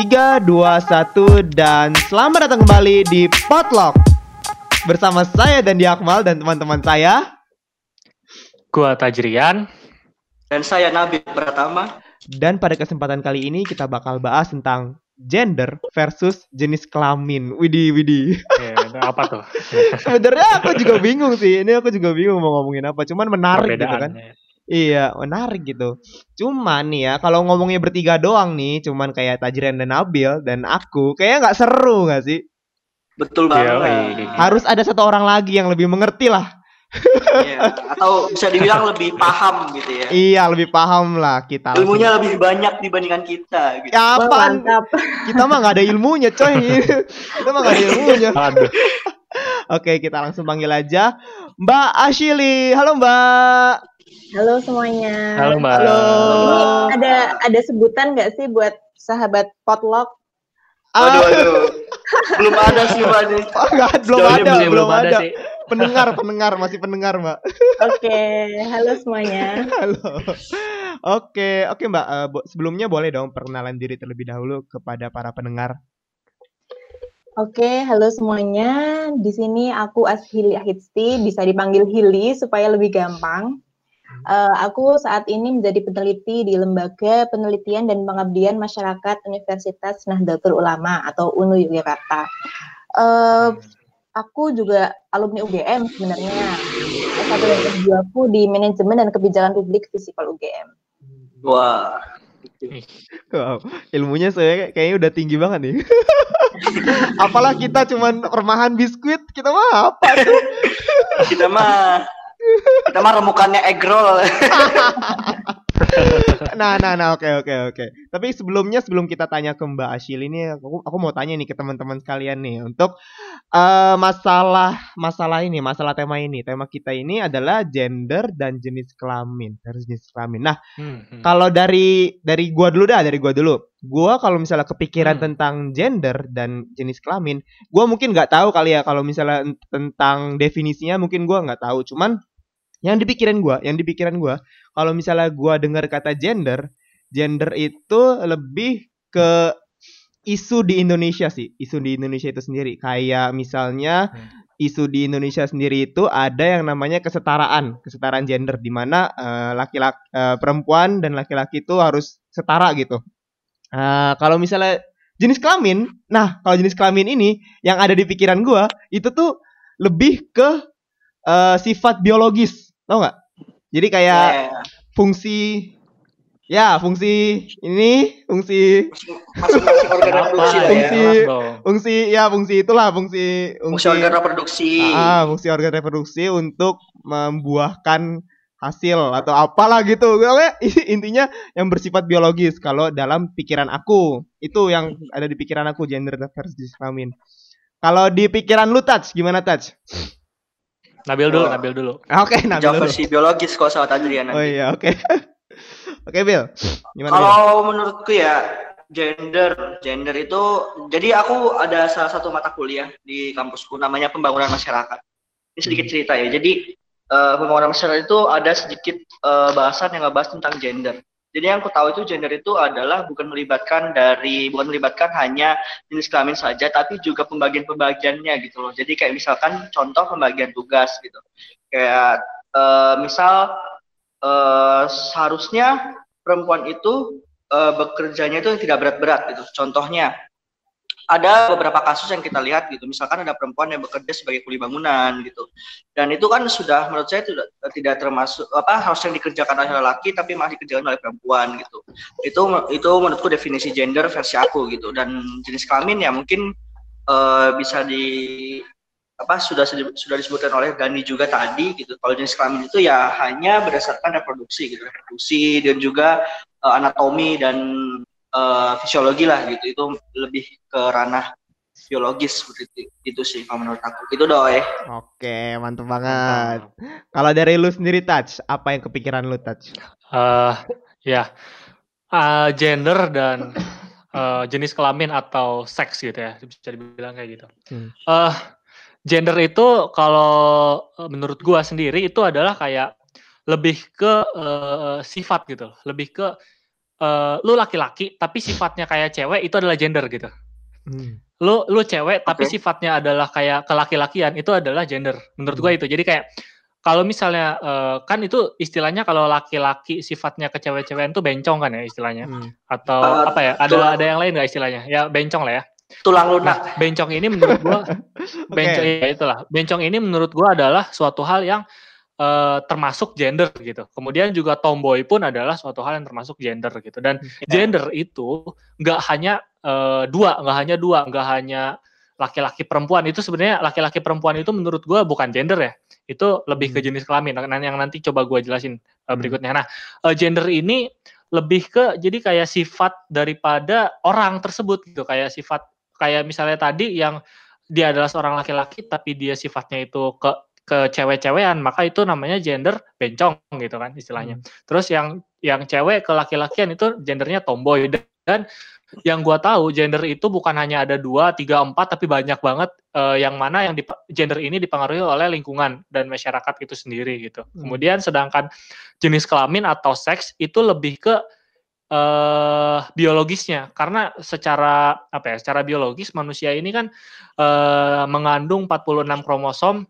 3, 2, 1 Dan selamat datang kembali di Potluck Bersama saya dan Akmal dan teman-teman saya Gua Tajrian Dan saya Nabil Pratama Dan pada kesempatan kali ini kita bakal bahas tentang gender versus jenis kelamin. Widih, widih. Ya, apa tuh? Sebenarnya aku juga bingung sih. Ini aku juga bingung mau ngomongin apa. Cuman menarik gitu kan. Iya, menarik gitu. Cuman nih ya, kalau ngomongnya bertiga doang nih, cuman kayak Tajrian dan Nabil dan aku, kayaknya nggak seru nggak sih? Betul Iya, banget. Harus ada satu orang lagi yang lebih mengerti lah. Iya, Atau bisa dibilang lebih paham gitu ya. Iya, lebih paham lah kita. Ilmunya lebih banyak dibandingkan kita. Gitu. Ya apaan? Kita mah nggak ada ilmunya, coy. kita mah nggak ada ilmunya. Aduh. Oke, kita langsung panggil aja Mbak Ashili. Halo, Mbak. Halo semuanya. Halo Mbak. Halo. Ini ada ada sebutan nggak sih buat sahabat potluck? Aduh, aduh. belum ada sih Mbak ini. Oh, enggak, belum ada, Belum, belum ada. sih. Pendengar, pendengar, masih pendengar, Mbak. Oke, halo semuanya. Halo. Oke, oke Mbak. Eh, sebelumnya boleh dong perkenalan diri terlebih dahulu kepada para pendengar. Oke, halo semuanya. Di sini aku Ashili Ahitsti, bisa dipanggil Hili supaya lebih gampang. Eh, aku saat ini menjadi peneliti di Lembaga Penelitian dan Pengabdian Masyarakat Universitas Nahdlatul Ulama atau UNU Yogyakarta. Eh, aku juga alumni UGM sebenarnya. S1 dan S2 aku di Manajemen dan Kebijakan Publik Fisikal UGM. Wah. Wow, ilmunya saya kayaknya udah tinggi banget nih. Apalah kita cuman remahan biskuit, kita mah apa tuh? Kita mah kita mah remukannya egg roll. Nah, nah, nah, oke, oke, oke. Tapi sebelumnya, sebelum kita tanya ke Mbak Ashil ini, aku, aku mau tanya nih ke teman-teman sekalian nih untuk eh, masalah, masalah ini, masalah tema ini. Tema kita ini adalah gender dan jenis kelamin, harus jenis kelamin. Nah, Hmm, hmm. kalau dari dari gua dulu dah, dari gua dulu. Gua kalau misalnya kepikiran Hmm. tentang gender dan jenis kelamin, gua mungkin nggak tahu kali ya kalau misalnya en- tentang definisinya mungkin gua nggak tahu. Cuman yang dipikirin gua, yang dipikiran gua, kalau misalnya gua dengar kata gender, gender itu lebih ke isu di Indonesia sih, isu di Indonesia itu sendiri. Kayak misalnya Hmm. isu di Indonesia sendiri itu ada yang namanya kesetaraan, kesetaraan gender di mana eh, laki-laki eh, perempuan dan laki-laki itu harus setara gitu. Eh, kalau misalnya jenis kelamin, nah kalau jenis kelamin ini yang ada di pikiran gua itu tuh lebih ke eh, sifat biologis, tau nggak? Jadi kayak Ya, fungsi, ya fungsi ini, fungsi Masing-masing organ Kenapa? reproduksi ya. Fungsi- dong. fungsi ya fungsi itulah fungsi Fungsi organ reproduksi. Ah, fungsi organ reproduksi untuk membuahkan hasil atau apalah gitu. Intinya yang bersifat biologis kalau dalam pikiran aku. Itu yang ada di pikiran aku gender versus kelamin. Kalau di pikiran lu touch gimana touch? Nabil dulu, Wah. Nabil dulu. Oke, nah Jawab dulu. versi biologis kalau sahabat Adrian Oh nanti. iya, oke. Oke, Bill. Gimana Bill? Kalau menurutku ya gender, gender itu jadi aku ada salah satu mata kuliah di kampusku namanya pembangunan masyarakat. Ini sedikit Hmm. cerita ya. Jadi eh, pembangunan masyarakat itu ada sedikit eh, bahasan yang ngebahas tentang gender. Jadi yang aku tahu itu gender itu adalah bukan melibatkan dari bukan melibatkan hanya jenis kelamin saja, tapi juga pembagian-pembagiannya gitu loh. Jadi kayak misalkan contoh pembagian tugas gitu. Kayak eh, misal eh, seharusnya perempuan itu eh, bekerjanya itu tidak berat-berat gitu. Contohnya ada beberapa kasus yang kita lihat gitu. Misalkan ada perempuan yang bekerja sebagai kuli bangunan gitu. Dan itu kan sudah menurut saya tidak tidak termasuk apa yang dikerjakan oleh laki tapi malah dikerjakan oleh perempuan gitu. Itu itu menurutku definisi gender versi aku gitu. Dan jenis kelamin ya mungkin eh, bisa di apa sudah sudah disebutkan oleh Gandhi juga tadi gitu. Kalau jenis kelamin itu ya hanya berdasarkan reproduksi gitu, reproduksi dan juga eh, anatomi dan eh, fisiologi lah gitu. Itu lebih ke ranah biologis seperti itu, itu sih kalau menurut aku. Itu doi. Oke, mantap banget. Kalau dari lu sendiri touch, apa yang kepikiran lu touch? Eh, ya, Eh, gender dan eh, jenis kelamin atau seks gitu ya, bisa dibilang kayak gitu. Hmm. Eh, gender itu kalau eh, menurut gua sendiri itu adalah kayak lebih ke eh, sifat gitu, lebih ke uh, lu laki-laki tapi sifatnya kayak cewek itu adalah gender gitu. Hmm. Lu lu cewek okay. tapi sifatnya adalah kayak kelaki-lakian itu adalah gender. Menurut hmm. gua itu. Jadi kayak kalau misalnya uh, kan itu istilahnya kalau laki-laki sifatnya ke cewek-cewekan itu bencong kan ya istilahnya hmm. atau uh, apa ya ada ada yang lain nggak istilahnya ya bencong lah ya tulang lunak nah, bencong ini menurut gua bencong okay. ya itulah bencong ini menurut gua adalah suatu hal yang uh, termasuk gender gitu. Kemudian juga tomboy pun adalah suatu hal yang termasuk gender gitu. Dan yeah. gender itu nggak hanya uh, dua nggak hanya dua nggak hanya laki-laki perempuan. Itu sebenarnya laki-laki perempuan itu menurut gue bukan gender ya. Itu lebih ke hmm. jenis kelamin. Nah, yang nanti coba gue jelasin uh, berikutnya. Nah uh, gender ini lebih ke jadi kayak sifat daripada orang tersebut gitu. Kayak sifat kayak misalnya tadi yang dia adalah seorang laki-laki tapi dia sifatnya itu ke ke cewek-cewekan maka itu namanya gender bencong gitu kan istilahnya. Hmm. Terus yang yang cewek ke laki-lakian itu gendernya tomboy dan yang gua tahu gender itu bukan hanya ada dua, tiga, empat, tapi banyak banget uh, yang mana yang di, gender ini dipengaruhi oleh lingkungan dan masyarakat itu sendiri gitu. Hmm. Kemudian sedangkan jenis kelamin atau seks itu lebih ke uh, biologisnya karena secara apa ya? Secara biologis manusia ini kan uh, mengandung 46 kromosom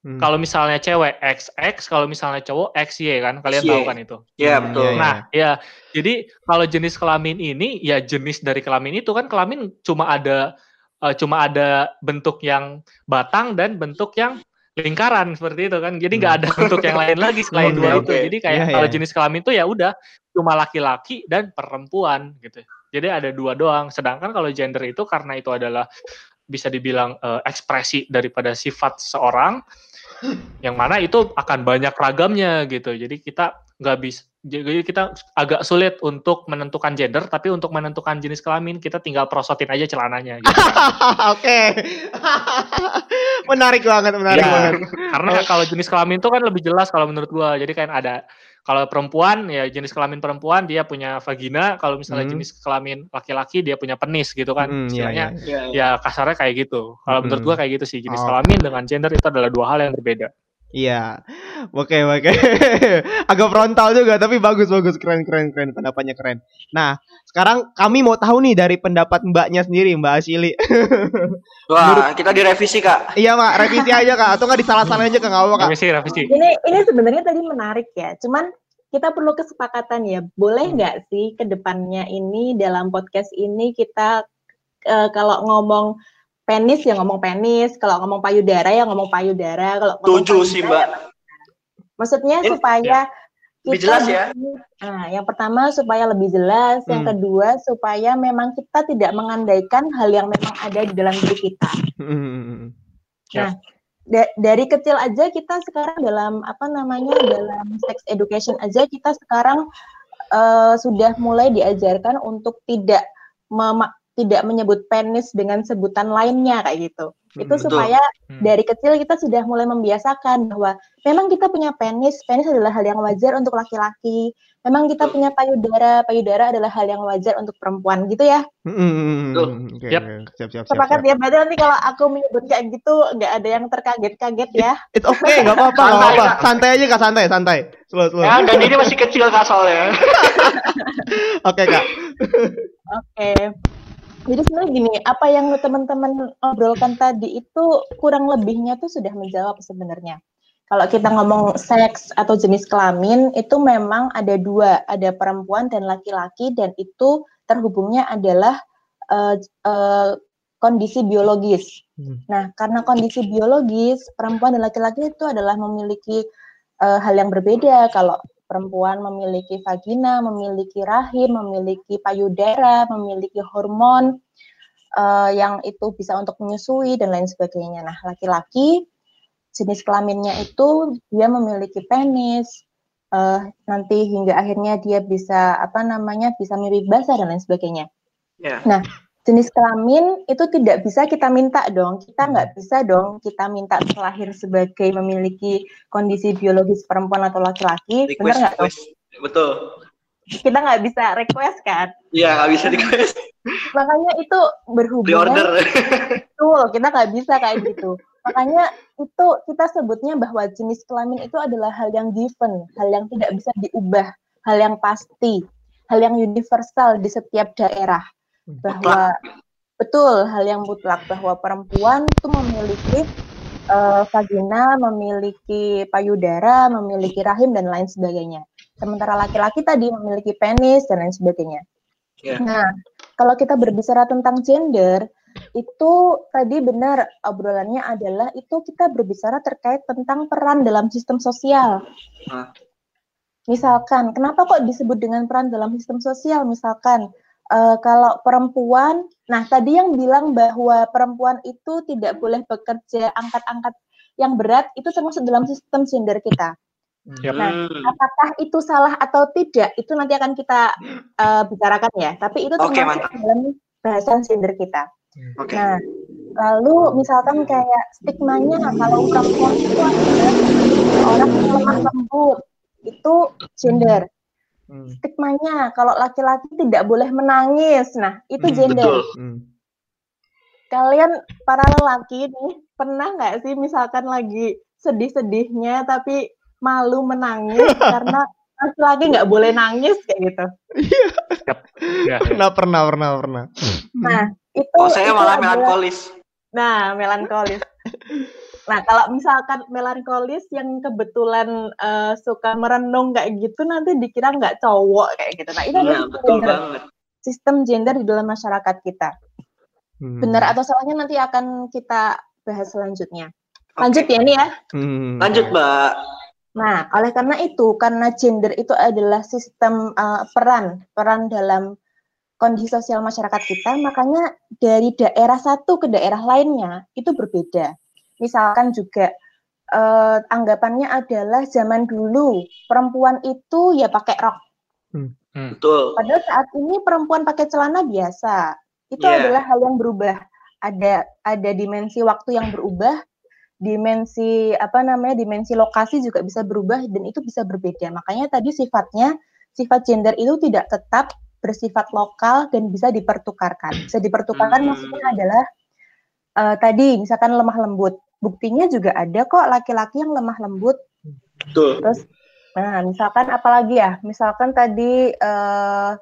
Hmm. Kalau misalnya cewek XX, kalau misalnya cowok XY kan, kalian tahu kan itu. Iya hmm, betul. Nah, ya, jadi kalau jenis kelamin ini ya jenis dari kelamin itu kan kelamin cuma ada uh, cuma ada bentuk yang batang dan bentuk yang lingkaran seperti itu kan. Jadi nggak hmm. ada bentuk yang lain lagi selain dua okay. itu. Jadi kayak yeah, kalau yeah. jenis kelamin itu ya udah cuma laki-laki dan perempuan gitu. Jadi ada dua doang. Sedangkan kalau gender itu karena itu adalah bisa dibilang uh, ekspresi daripada sifat seorang yang mana itu akan banyak ragamnya gitu. Jadi kita nggak bisa jadi kita agak sulit untuk menentukan gender tapi untuk menentukan jenis kelamin kita tinggal prosotin aja celananya gitu. Oke. menarik banget, menarik ya, banget. Karena kalau jenis kelamin itu kan lebih jelas kalau menurut gua. Jadi kan ada kalau perempuan ya jenis kelamin perempuan dia punya vagina, kalau misalnya hmm. jenis kelamin laki-laki dia punya penis gitu kan. Hmm, iya, Istilahnya ya, ya. ya kasarnya kayak gitu. Kalau hmm. menurut gua kayak gitu sih jenis oh. kelamin dengan gender itu adalah dua hal yang berbeda. Iya, oke oke, agak frontal juga, tapi bagus bagus, keren keren keren, pendapatnya keren. Nah, sekarang kami mau tahu nih dari pendapat mbaknya sendiri, Mbak Asili. Wah, Menurut... kita direvisi kak. Iya mak, revisi aja kak, atau nggak disalah-salahin aja kak, nggak apa kak. Revisi, revisi. Ini ini sebenarnya tadi menarik ya, cuman kita perlu kesepakatan ya, boleh hmm. nggak hmm. sih ke depannya ini dalam podcast ini kita uh, kalau ngomong penis ya ngomong penis, kalau ngomong payudara ya ngomong payudara, kalau Tujuh sih mbak. Ya, maksudnya Ini, supaya ya. lebih jelas ya. Nah, yang pertama supaya lebih jelas, hmm. yang kedua supaya memang kita tidak mengandaikan hal yang memang ada di dalam diri kita. Hmm. Nah, da dari kecil aja kita sekarang dalam apa namanya dalam sex education aja kita sekarang uh, sudah mulai diajarkan untuk tidak tidak menyebut penis dengan sebutan lainnya kayak gitu. Hmm, itu betul. supaya hmm. dari kecil kita sudah mulai membiasakan bahwa memang kita punya penis, penis adalah hal yang wajar untuk laki-laki. Memang kita punya payudara, payudara adalah hal yang wajar untuk perempuan gitu ya. Hmm, okay, yep. siap, siap, Sepakat ya, berarti nanti kalau aku menyebut kayak gitu nggak ada yang terkaget-kaget ya. It's okay, nggak apa-apa, nggak apa-apa. Santai aja kak, santai, santai. Slow, slow. Ya, dan ini masih kecil kak soalnya. Oke okay, kak. Oke. Okay. Jadi sebenarnya gini, apa yang teman-teman obrolkan tadi itu kurang lebihnya tuh sudah menjawab sebenarnya. Kalau kita ngomong seks atau jenis kelamin itu memang ada dua, ada perempuan dan laki-laki dan itu terhubungnya adalah uh, uh, kondisi biologis. Hmm. Nah, karena kondisi biologis perempuan dan laki-laki itu adalah memiliki uh, hal yang berbeda. Kalau perempuan memiliki vagina, memiliki rahim, memiliki payudara, memiliki hormon uh, yang itu bisa untuk menyusui dan lain sebagainya. Nah, laki-laki jenis kelaminnya itu dia memiliki penis, uh, nanti hingga akhirnya dia bisa apa namanya bisa mirip basah dan lain sebagainya. Yeah. Nah, jenis kelamin itu tidak bisa kita minta dong. Kita nggak hmm. bisa dong kita minta terlahir sebagai memiliki kondisi biologis perempuan atau laki-laki. Benar nggak? Betul. Kita nggak bisa request kan? Iya nggak bisa request. Makanya itu berhubungan. Pre-order. Betul, kita nggak bisa kayak gitu. Makanya itu kita sebutnya bahwa jenis kelamin itu adalah hal yang given, hal yang tidak bisa diubah, hal yang pasti hal yang universal di setiap daerah bahwa betul hal yang mutlak bahwa perempuan itu memiliki uh, vagina, memiliki payudara, memiliki rahim dan lain sebagainya. Sementara laki-laki tadi memiliki penis dan lain sebagainya. Yeah. Nah, kalau kita berbicara tentang gender, itu tadi benar obrolannya adalah itu kita berbicara terkait tentang peran dalam sistem sosial. Misalkan, kenapa kok disebut dengan peran dalam sistem sosial? Misalkan, uh, kalau perempuan, nah tadi yang bilang bahwa perempuan itu tidak boleh bekerja angkat-angkat yang berat, itu termasuk dalam sistem gender kita. Yep. Nah, apakah itu salah atau tidak, itu nanti akan kita uh, bicarakan ya. Tapi itu termasuk okay, dalam bahasan gender kita. Okay. Nah, lalu misalkan kayak stigmanya kalau perempuan itu adalah orang yang lemah lembut, itu gender. Hmm. Stigmanya kalau laki-laki tidak boleh menangis. Nah, itu hmm, gender. Hmm. Kalian para lelaki nih pernah nggak sih misalkan lagi sedih-sedihnya tapi malu menangis karena laki-laki nggak boleh nangis kayak gitu. Iya. pernah, pernah, pernah, pernah. Nah, itu. Oh, saya malah adalah, melankolis. Nah, melankolis. Nah, kalau misalkan melankolis yang kebetulan uh, suka merenung kayak gitu, nanti dikira nggak cowok kayak gitu. Nah, itu nah, betul gender, banget. sistem gender di dalam masyarakat kita. Hmm. Benar atau salahnya nanti akan kita bahas selanjutnya. Lanjut okay. ya nih ya. Hmm. Lanjut, Mbak. Nah, oleh karena itu, karena gender itu adalah sistem uh, peran, peran dalam kondisi sosial masyarakat kita, makanya dari daerah satu ke daerah lainnya itu berbeda misalkan juga uh, anggapannya adalah zaman dulu perempuan itu ya pakai rok. Hmm. Hmm. Betul. Padahal saat ini perempuan pakai celana biasa. Itu yeah. adalah hal yang berubah. Ada ada dimensi waktu yang berubah, dimensi apa namanya dimensi lokasi juga bisa berubah dan itu bisa berbeda. Makanya tadi sifatnya sifat gender itu tidak tetap bersifat lokal dan bisa dipertukarkan. Bisa dipertukarkan hmm. maksudnya adalah uh, tadi misalkan lemah lembut buktinya juga ada kok laki-laki yang lemah lembut. Betul. Terus, nah misalkan apalagi ya, misalkan tadi uh,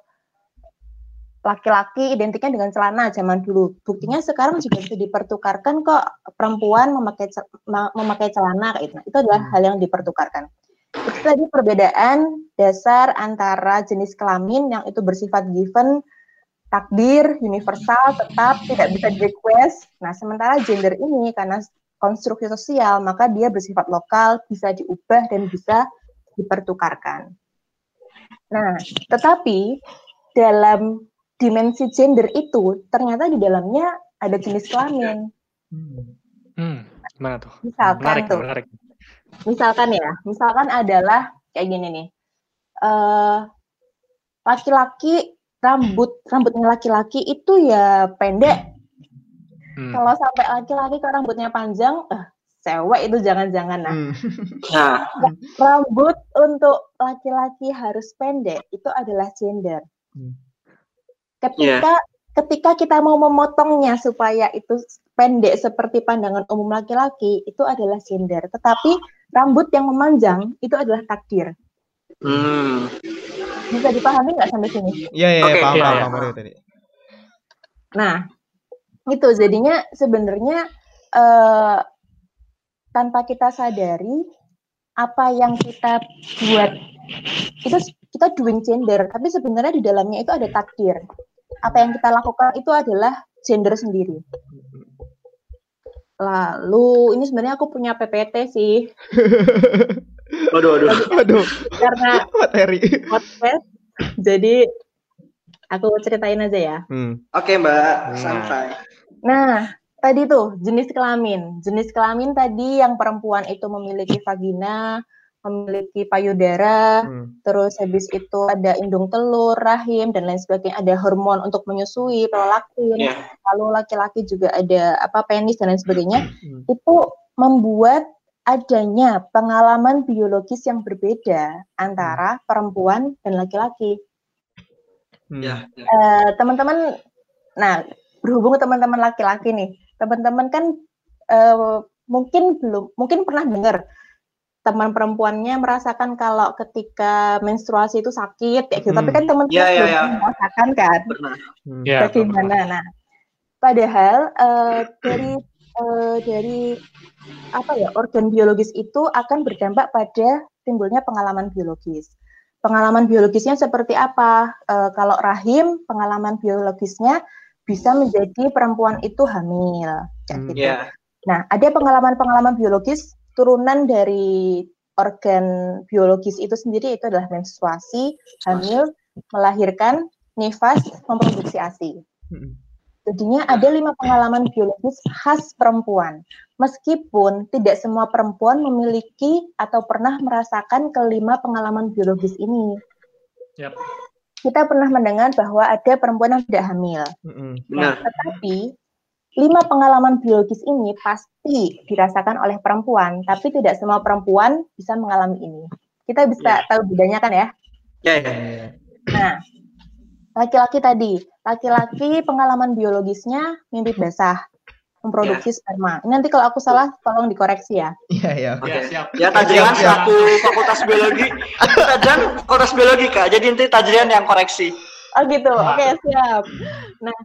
laki-laki identiknya dengan celana zaman dulu. Buktinya sekarang juga bisa dipertukarkan kok perempuan memakai memakai celana kayak itu. Itu adalah hal yang dipertukarkan. Itu tadi perbedaan dasar antara jenis kelamin yang itu bersifat given, takdir, universal, tetap tidak bisa di request. Nah, sementara gender ini karena konstruksi sosial, maka dia bersifat lokal, bisa diubah dan bisa dipertukarkan. Nah, tetapi dalam dimensi gender itu ternyata di dalamnya ada jenis kelamin. Hmm, gimana tuh? Misalkan menarik, tuh, menarik. misalkan ya, misalkan adalah kayak gini nih, uh, laki-laki rambut rambutnya laki-laki itu ya pendek Hmm. Kalau sampai laki-laki kok rambutnya panjang, eh, cewek itu jangan-jangan nah. Hmm. nah. Rambut untuk laki-laki harus pendek itu adalah gender. Hmm. Ketika yeah. ketika kita mau memotongnya supaya itu pendek seperti pandangan umum laki-laki itu adalah gender. Tetapi rambut yang memanjang itu adalah takdir. Hmm. Bisa dipahami nggak sampai sini? Iya iya okay, paham ya, paham, paham tadi. Nah, itu jadinya sebenarnya uh, tanpa kita sadari apa yang kita buat itu kita doing gender tapi sebenarnya di dalamnya itu ada takdir apa yang kita lakukan itu adalah gender sendiri lalu ini sebenarnya aku punya PPT sih Waduh, waduh. Waduh. Karena materi. Podcast, jadi aku ceritain aja ya. Hmm. Oke, Mbak. Santai. Nah, tadi tuh jenis kelamin. Jenis kelamin tadi yang perempuan itu memiliki vagina, memiliki payudara, hmm. terus habis itu ada indung telur, rahim dan lain sebagainya. Ada hormon untuk menyusui, prolaktin. Yeah. Lalu laki-laki juga ada apa penis dan lain sebagainya. Hmm. Itu membuat adanya pengalaman biologis yang berbeda antara hmm. perempuan dan laki-laki. Hmm. Yeah, yeah. uh, teman-teman, nah berhubung teman-teman laki-laki nih, teman-teman kan uh, mungkin belum, mungkin pernah dengar teman perempuannya merasakan kalau ketika menstruasi itu sakit ya gitu. Hmm. Tapi kan teman yeah, yeah, yeah. merasakan kan. Benar. Hmm. Ya, Bagaimana? Nah, padahal uh, dari uh, dari apa ya organ biologis itu akan berdampak pada timbulnya pengalaman biologis. Pengalaman biologisnya seperti apa? Uh, kalau rahim, pengalaman biologisnya bisa menjadi perempuan itu hamil. Hmm, gitu. Yeah. Nah, ada pengalaman-pengalaman biologis turunan dari organ biologis itu sendiri itu adalah menstruasi, hamil, melahirkan, nifas, memproduksi ASI. Jadinya ada lima pengalaman biologis khas perempuan. Meskipun tidak semua perempuan memiliki atau pernah merasakan kelima pengalaman biologis ini. Yep. Kita pernah mendengar bahwa ada perempuan yang tidak hamil. Nah, tetapi lima pengalaman biologis ini pasti dirasakan oleh perempuan, tapi tidak semua perempuan bisa mengalami ini. Kita bisa yeah. tahu bedanya kan ya? Ya, yeah, yeah. Nah, laki-laki tadi, laki-laki pengalaman biologisnya mimpi basah, memproduksi yeah. sperma. Nanti kalau aku salah, tolong dikoreksi ya. Iya, iya. Oke, okay. siap. Ya, Tajrian selaku fakultas biologi. Tajrian fakultas biologi, Kak. Jadi nanti Tajrian yang koreksi. Oh gitu, oke okay, siap. Nah,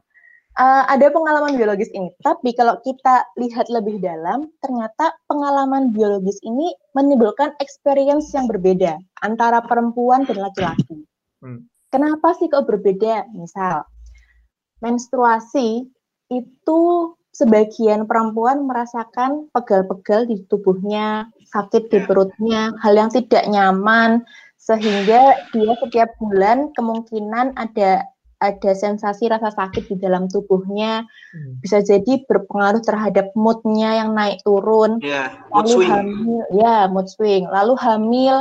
uh, ada pengalaman biologis ini. Tapi kalau kita lihat lebih dalam, ternyata pengalaman biologis ini menimbulkan experience yang berbeda antara perempuan dan laki-laki. Hmm. Kenapa sih kok berbeda? Misal, menstruasi itu sebagian perempuan merasakan pegal-pegal di tubuhnya, sakit di perutnya, hal yang tidak nyaman, sehingga dia setiap bulan kemungkinan ada ada sensasi rasa sakit di dalam tubuhnya, hmm. bisa jadi berpengaruh terhadap moodnya yang naik turun. Yeah, mood lalu swing. hamil, ya mood swing. Lalu hamil,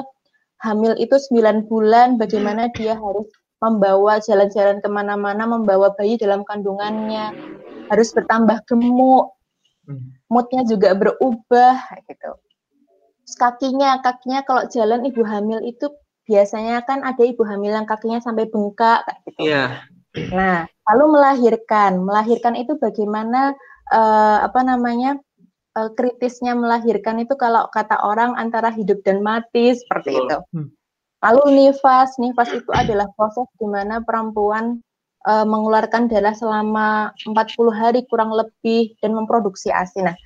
hamil itu 9 bulan, bagaimana dia harus membawa jalan-jalan ke mana-mana, membawa bayi dalam kandungannya, harus bertambah gemuk, hmm. moodnya juga berubah, gitu. Terus kakinya, kakinya kalau jalan ibu hamil itu biasanya kan ada ibu hamil yang kakinya sampai bengkak, kayak gitu. Yeah. Nah, lalu melahirkan. Melahirkan itu bagaimana uh, apa namanya? Uh, kritisnya melahirkan itu kalau kata orang antara hidup dan mati seperti itu. Hmm. Lalu nifas, nifas itu adalah proses di mana perempuan uh, mengeluarkan darah selama 40 hari kurang lebih dan memproduksi ASI. Nah,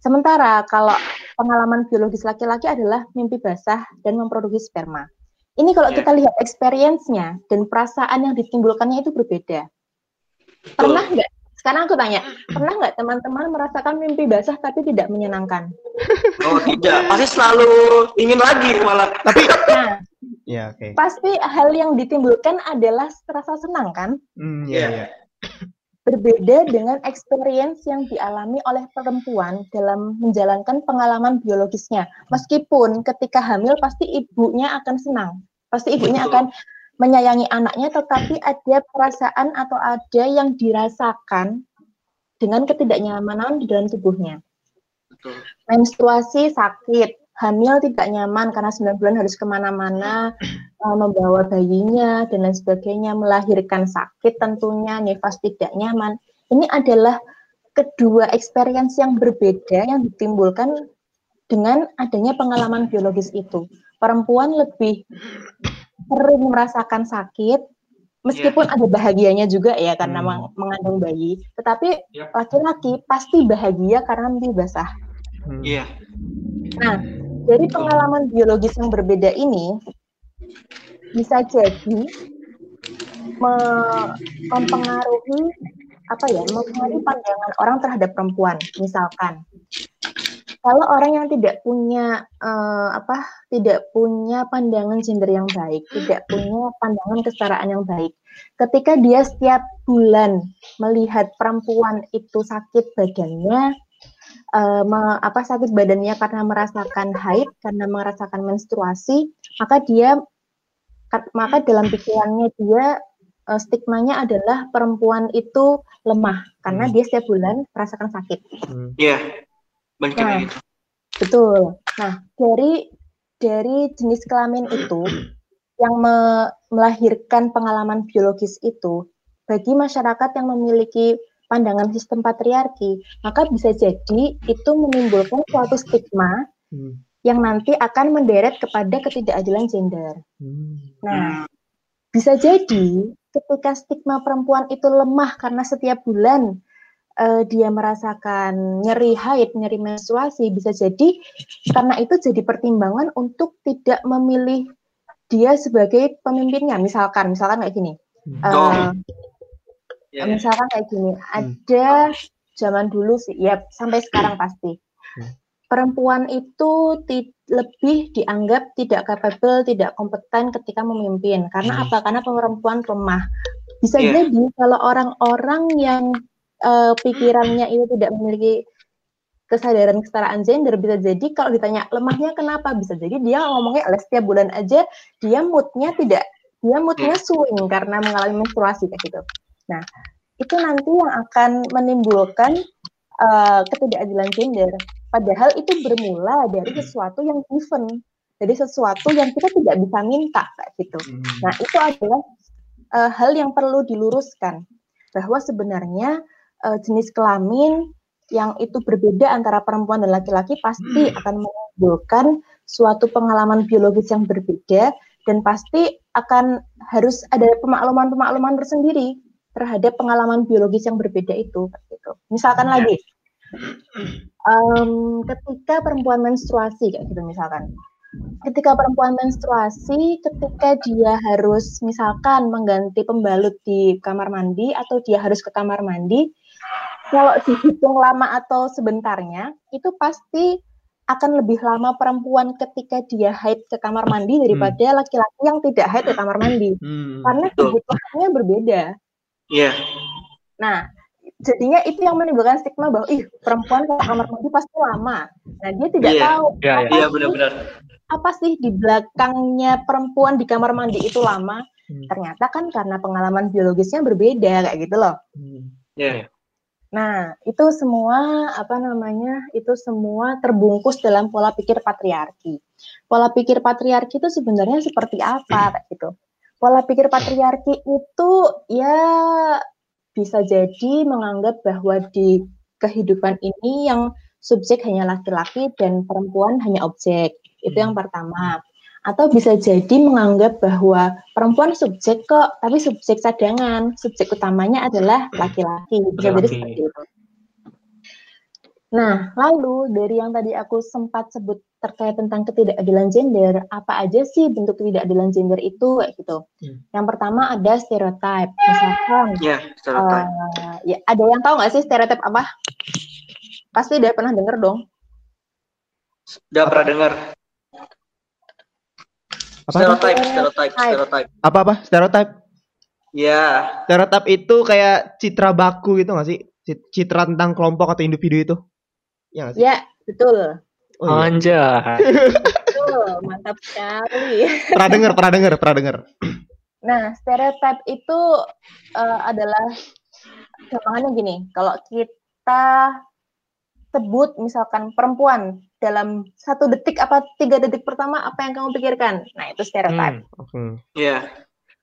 sementara kalau pengalaman biologis laki-laki adalah mimpi basah dan memproduksi sperma. Ini kalau yeah. kita lihat experience-nya dan perasaan yang ditimbulkannya itu berbeda. Pernah nggak? Sekarang aku tanya, pernah nggak teman-teman merasakan mimpi basah tapi tidak menyenangkan? Oh tidak, pasti selalu ingin lagi malah. Tapi, nah, ya, okay. pasti hal yang ditimbulkan adalah rasa senang kan? Mm, yeah, yeah. Berbeda dengan experience yang dialami oleh perempuan dalam menjalankan pengalaman biologisnya. Meskipun ketika hamil pasti ibunya akan senang, Pasti ibunya akan menyayangi anaknya, tetapi ada perasaan atau ada yang dirasakan dengan ketidaknyamanan di dalam tubuhnya. Menstruasi sakit, hamil tidak nyaman karena 9 bulan harus ke mana-mana, uh, membawa bayinya, dan lain sebagainya, melahirkan sakit tentunya, nifas tidak nyaman. Ini adalah kedua experience yang berbeda yang ditimbulkan dengan adanya pengalaman biologis itu perempuan lebih sering merasakan sakit meskipun yeah. ada bahagianya juga ya karena hmm. mengandung bayi tetapi laki-laki yep. pasti bahagia karena mimpi basah hmm. iya nah dari pengalaman biologis yang berbeda ini bisa jadi me mempengaruhi apa ya mempengaruhi pandangan orang terhadap perempuan misalkan kalau orang yang tidak punya uh, apa tidak punya pandangan gender yang baik, tidak punya pandangan kesetaraan yang baik, ketika dia setiap bulan melihat perempuan itu sakit badannya, uh, me, apa sakit badannya karena merasakan haid, karena merasakan menstruasi, maka dia maka dalam pikirannya dia uh, stigmanya adalah perempuan itu lemah karena hmm. dia setiap bulan merasakan sakit. Hmm. Iya. Yeah banyak nah, gitu. Betul. Nah, dari dari jenis kelamin itu yang me melahirkan pengalaman biologis itu bagi masyarakat yang memiliki pandangan sistem patriarki, maka bisa jadi itu menimbulkan suatu stigma hmm. yang nanti akan menderet kepada ketidakadilan gender. Hmm. Nah, bisa jadi ketika stigma perempuan itu lemah karena setiap bulan uh, dia merasakan nyeri haid, nyeri menstruasi, bisa jadi karena itu jadi pertimbangan untuk tidak memilih dia sebagai pemimpinnya. Misalkan, misalkan kayak gini. Uh, yeah. Misalkan kayak gini, hmm. ada zaman dulu sih, ya sampai sekarang pasti. Hmm perempuan itu lebih dianggap tidak capable, tidak kompeten ketika memimpin. Karena hmm. apa? Karena perempuan lemah. Bisa yeah. jadi kalau orang-orang yang uh, pikirannya itu tidak memiliki kesadaran kesetaraan gender bisa jadi kalau ditanya lemahnya kenapa bisa jadi dia ngomongnya oleh setiap bulan aja dia moodnya tidak dia moodnya hmm. swing karena mengalami menstruasi kayak gitu. Nah itu nanti yang akan menimbulkan uh, ketidakadilan gender Padahal itu bermula dari sesuatu yang given, dari sesuatu yang kita tidak bisa minta kayak gitu. Hmm. Nah itu adalah uh, hal yang perlu diluruskan bahwa sebenarnya uh, jenis kelamin yang itu berbeda antara perempuan dan laki-laki pasti hmm. akan menimbulkan suatu pengalaman biologis yang berbeda dan pasti akan harus ada pemakluman-pemakluman tersendiri terhadap pengalaman biologis yang berbeda itu gitu. Misalkan hmm. lagi um, ketika perempuan menstruasi kayak gitu misalkan ketika perempuan menstruasi ketika dia harus misalkan mengganti pembalut di kamar mandi atau dia harus ke kamar mandi kalau dihitung lama atau sebentarnya itu pasti akan lebih lama perempuan ketika dia haid ke kamar mandi daripada hmm. laki-laki hmm. yang tidak haid ke kamar mandi hmm. karena kebutuhannya berbeda. Iya. Yeah. Nah, jadinya itu yang menimbulkan stigma bahwa ih perempuan ke kamar mandi pasti lama. Nah dia tidak yeah. tahu yeah, apa, yeah. benar-benar apa sih di belakangnya perempuan di kamar mandi itu lama. Hmm. Ternyata kan karena pengalaman biologisnya berbeda kayak gitu loh. Hmm. Yeah. Nah itu semua apa namanya itu semua terbungkus dalam pola pikir patriarki. Pola pikir patriarki itu sebenarnya seperti apa kayak gitu. Pola pikir patriarki itu ya bisa jadi menganggap bahwa di kehidupan ini yang subjek hanya laki-laki dan perempuan hanya objek. Itu yang hmm. pertama. Atau bisa jadi menganggap bahwa perempuan subjek kok, tapi subjek cadangan. Subjek utamanya adalah laki-laki. Bisa jadi seperti itu. Nah, lalu dari yang tadi aku sempat sebut terkait tentang ketidakadilan gender, apa aja sih bentuk ketidakadilan gender itu kayak gitu. Hmm. Yang pertama ada stereotip, misalkan. yeah, stereotype. Uh, ya, ada yang tahu nggak sih stereotip apa? Pasti udah pernah denger dong. Udah pernah denger. Apa stereotip, stereotip, stereotip. Apa apa? Stereotip? Ya. Yeah. Stereotip itu kayak citra baku gitu nggak sih? Citra tentang kelompok atau individu itu? Ya, ya betul. Oh, iya. Anjay. betul, mantap sekali. Pernah dengar, pernah dengar, pernah dengar. Nah, stereotip itu uh, adalah gampangannya gini, kalau kita sebut misalkan perempuan dalam satu detik apa tiga detik pertama apa yang kamu pikirkan? Nah itu stereotip. Hmm, Iya. Hmm. Yeah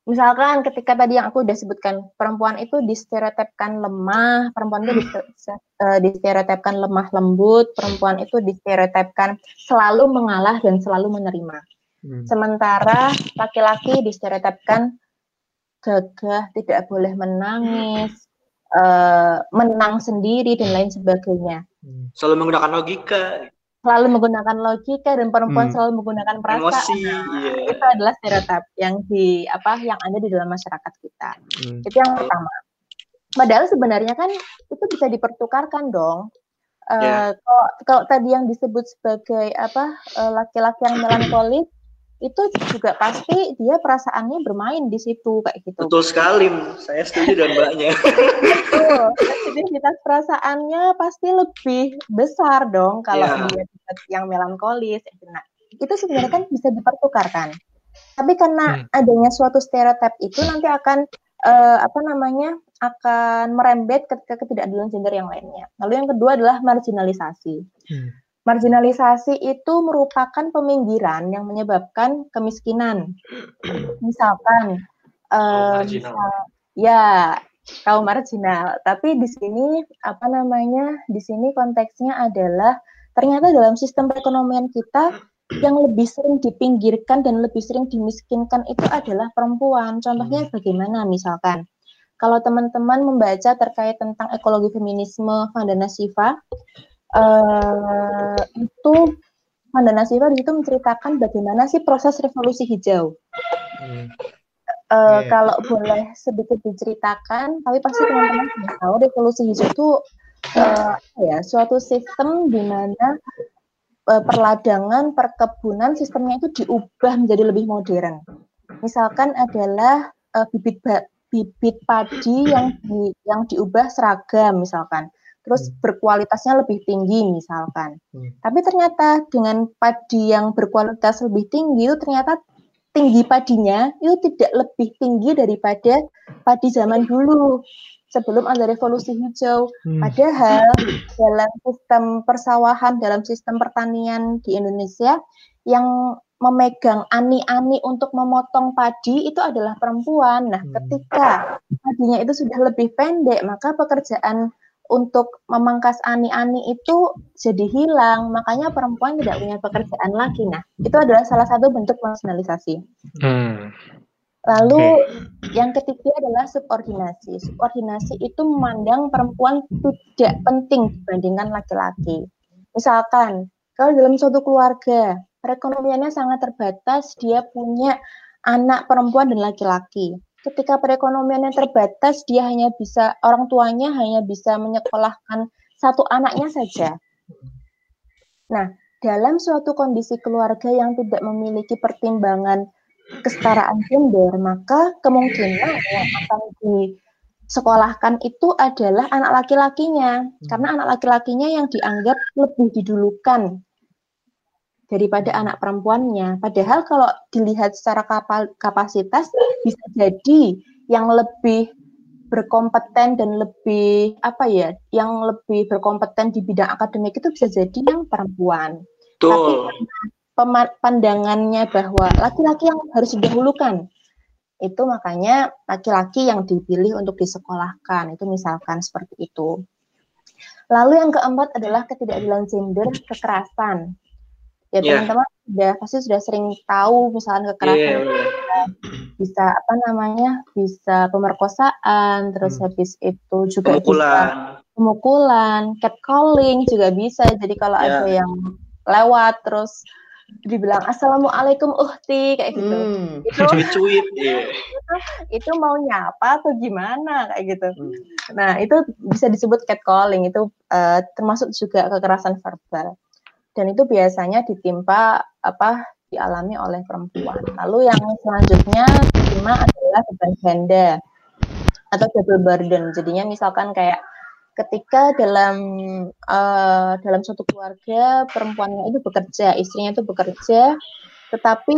misalkan ketika tadi yang aku udah sebutkan perempuan itu distereotipkan lemah, perempuan itu eh, distereotipkan lemah lembut, perempuan itu distereotipkan selalu mengalah dan selalu menerima. Hmm. Sementara laki-laki distereotipkan gagah, tidak boleh menangis, uh, menang sendiri dan lain sebagainya. Hmm. Selalu menggunakan logika selalu menggunakan logika dan perempuan hmm. selalu menggunakan perasaan. Emosi, yeah. Itu adalah stereotip yang di apa yang ada di dalam masyarakat kita. Hmm. Itu yang pertama. Padahal sebenarnya kan itu bisa dipertukarkan dong. Uh, eh, yeah. kalau, kalau tadi yang disebut sebagai apa eh, laki-laki uh, yang melankolis itu juga pasti dia perasaannya bermain di situ kayak gitu. Betul sekali, saya setuju dan mbaknya. Betul, identitas perasaannya pasti lebih besar dong kalau yeah. dia yang melankolis. Nah, itu sebenarnya kan bisa dipertukarkan. Tapi karena hmm. adanya suatu stereotip itu nanti akan uh, apa namanya akan merembet ke, ke ketidakadilan gender yang lainnya. Lalu yang kedua adalah marginalisasi. Hmm Marginalisasi itu merupakan peminggiran yang menyebabkan kemiskinan. Misalkan, misal, ya kaum marginal. Tapi di sini apa namanya? Di sini konteksnya adalah ternyata dalam sistem perekonomian kita yang lebih sering dipinggirkan dan lebih sering dimiskinkan itu adalah perempuan. Contohnya hmm. bagaimana misalkan kalau teman-teman membaca terkait tentang ekologi feminisme Vandana Siva uh, itu Vandana Siva di situ menceritakan bagaimana sih proses revolusi hijau. Hmm. Uh, eh, yeah. Kalau boleh sedikit diceritakan, tapi pasti teman-teman sudah tahu revolusi hijau itu uh, ya suatu sistem di mana uh, perladangan, perkebunan sistemnya itu diubah menjadi lebih modern. Misalkan adalah uh, bibit bibit padi yang di, yang diubah seragam misalkan. Terus hmm. berkualitasnya lebih tinggi misalkan. Hmm. Tapi ternyata dengan padi yang berkualitas lebih tinggi itu ternyata tinggi padinya itu tidak lebih tinggi daripada padi zaman dulu sebelum ada revolusi hijau. Hmm. Padahal dalam sistem persawahan, dalam sistem pertanian di Indonesia yang memegang ani-ani untuk memotong padi itu adalah perempuan. Nah, hmm. ketika padinya itu sudah lebih pendek, maka pekerjaan untuk memangkas ani-ani itu jadi hilang. Makanya perempuan tidak punya pekerjaan lagi. Nah, itu adalah salah satu bentuk marginalisasi. Hmm. Lalu okay. yang ketiga adalah subordinasi. Subordinasi itu memandang perempuan tidak penting dibandingkan laki-laki. Misalkan, kalau dalam suatu keluarga, perekonomiannya sangat terbatas, dia punya anak perempuan dan laki-laki. Ketika perekonomiannya terbatas, dia hanya bisa, orang tuanya hanya bisa menyekolahkan satu anaknya saja. Nah, dalam suatu kondisi keluarga yang tidak memiliki pertimbangan kesetaraan gender, maka kemungkinan yang akan disekolahkan itu adalah anak laki-lakinya. Karena anak laki-lakinya yang dianggap lebih didulukan daripada anak perempuannya. Padahal kalau dilihat secara kapasitas bisa jadi yang lebih berkompeten dan lebih apa ya, yang lebih berkompeten di bidang akademik itu bisa jadi yang perempuan. Tuh. Tapi pandangannya bahwa laki-laki yang harus didahulukan itu makanya laki-laki yang dipilih untuk disekolahkan itu misalkan seperti itu lalu yang keempat adalah ketidakadilan gender kekerasan ya yeah. teman-teman sudah pasti sudah sering tahu misalkan kekerasan yeah, yeah. bisa apa namanya bisa pemerkosaan terus hmm. habis itu juga pemukulan bisa pemukulan catcalling juga bisa jadi kalau yeah. ada yang lewat terus dibilang assalamualaikum uhti kayak gitu hmm. itu cuit yeah. itu, itu mau nyapa atau gimana kayak gitu hmm. nah itu bisa disebut catcalling itu uh, termasuk juga kekerasan verbal dan itu biasanya ditimpa apa dialami oleh perempuan. Lalu yang selanjutnya terima adalah beban ganda atau double burden. Jadinya misalkan kayak ketika dalam uh, dalam suatu keluarga perempuannya itu bekerja, istrinya itu bekerja, tetapi